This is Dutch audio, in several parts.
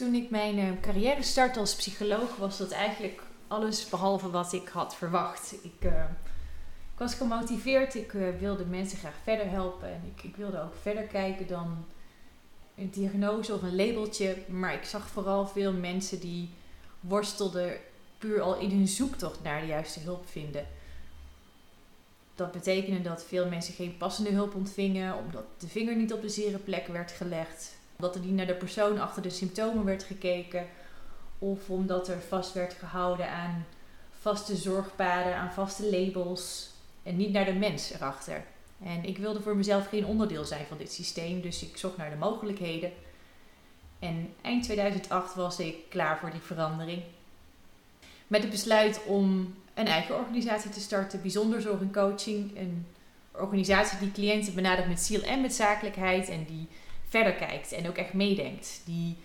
Toen ik mijn uh, carrière startte als psycholoog, was dat eigenlijk alles behalve wat ik had verwacht. Ik, uh, ik was gemotiveerd, ik uh, wilde mensen graag verder helpen en ik, ik, wilde ook verder kijken dan een diagnose of een labeltje. Maar ik zag vooral veel mensen die worstelden puur al in hun zoektocht naar de juiste hulp vinden. Dat betekende dat veel mensen geen passende hulp ontvingen, omdat de vinger niet op de zere plek werd gelegd, omdat er niet naar de persoon achter de symptomen werd gekeken, of omdat er vast werd gehouden aan vaste zorgpaden, aan vaste labels en niet naar de mens erachter. En ik wilde voor mezelf geen onderdeel zijn van dit systeem, dus ik zocht naar de mogelijkheden. En eind 2008 was ik klaar voor die verandering. Met het besluit om een eigen organisatie te starten, bijzonder zorg en coaching. Een organisatie die cliënten benadert met ziel en met zakelijkheid en die verder kijkt en ook echt meedenkt. Die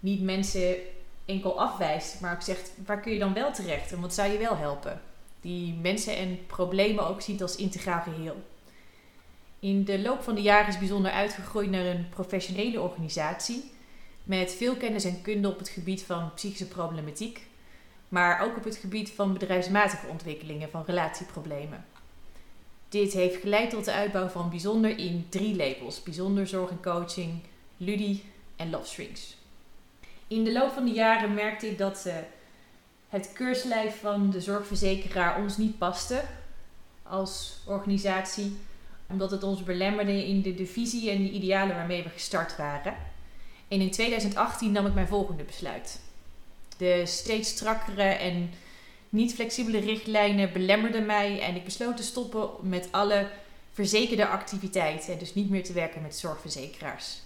niet mensen enkel afwijst, maar ook zegt waar kun je dan wel terecht en wat zou je wel helpen. Die mensen en problemen ook ziet als integraal geheel. In de loop van de jaren is bijzonder uitgegroeid naar een professionele organisatie met veel kennis en kunde op het gebied van psychische problematiek, maar ook op het gebied van bedrijfsmatige ontwikkelingen van relatieproblemen. Dit heeft geleid tot de uitbouw van bijzonder in drie labels: bijzonder zorg en coaching, Ludi en Love Strings. In de loop van de jaren merkte ik dat uh, het keurslijf van de zorgverzekeraar ons niet paste als organisatie, omdat het ons belemmerde in de visie en de idealen waarmee we gestart waren. En in 2018 nam ik mijn volgende besluit. De steeds strakkere en niet flexibele richtlijnen belemmerden mij en ik besloot te stoppen met alle verzekerde activiteiten en dus niet meer te werken met zorgverzekeraars.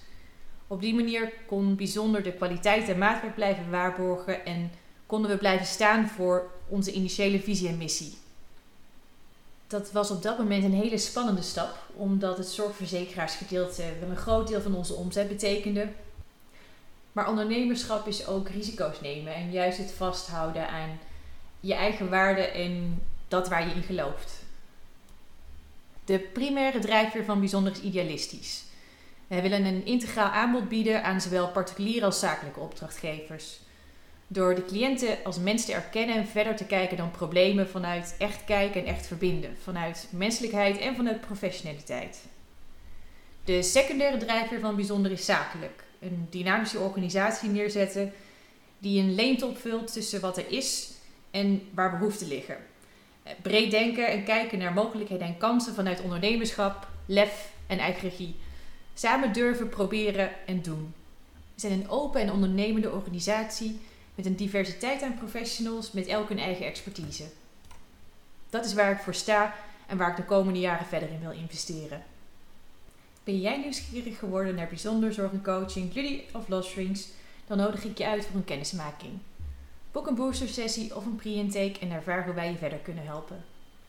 Op die manier kon bijzonder de kwaliteit en maatwerk blijven waarborgen en konden we blijven staan voor onze initiële visie en missie. Dat was op dat moment een hele spannende stap, omdat het zorgverzekeraarsgedeelte wel een groot deel van onze omzet betekende, maar ondernemerschap is ook risico's nemen en juist het vasthouden aan je eigen waarde en dat waar je in gelooft. De primaire drijfveer van bijzonder is idealistisch. We willen een integraal aanbod bieden aan zowel particuliere als zakelijke opdrachtgevers. Door de cliënten als mens te erkennen en verder te kijken dan problemen vanuit echt kijken en echt verbinden, vanuit menselijkheid en vanuit professionaliteit. De secundaire drijfveer van bijzonder is zakelijk een dynamische organisatie neerzetten die een leemte opvult tussen wat er is en waar behoeften liggen. Eh, breed denken en kijken naar mogelijkheden en kansen vanuit ondernemerschap, lef en eigen regie. Samen durven, proberen en doen. We zijn een open en ondernemende organisatie met een diversiteit aan professionals met elk hun eigen expertise. Dat is waar ik voor sta en waar ik de komende jaren verder in wil investeren. Ben jij nieuwsgierig geworden naar bijzonder zorg en coaching, Luddy of Lost Strings? Dan nodig ik je uit voor een kennismaking. Boek een booster sessie of een pre-intake en ervaar hoe wij je verder kunnen helpen.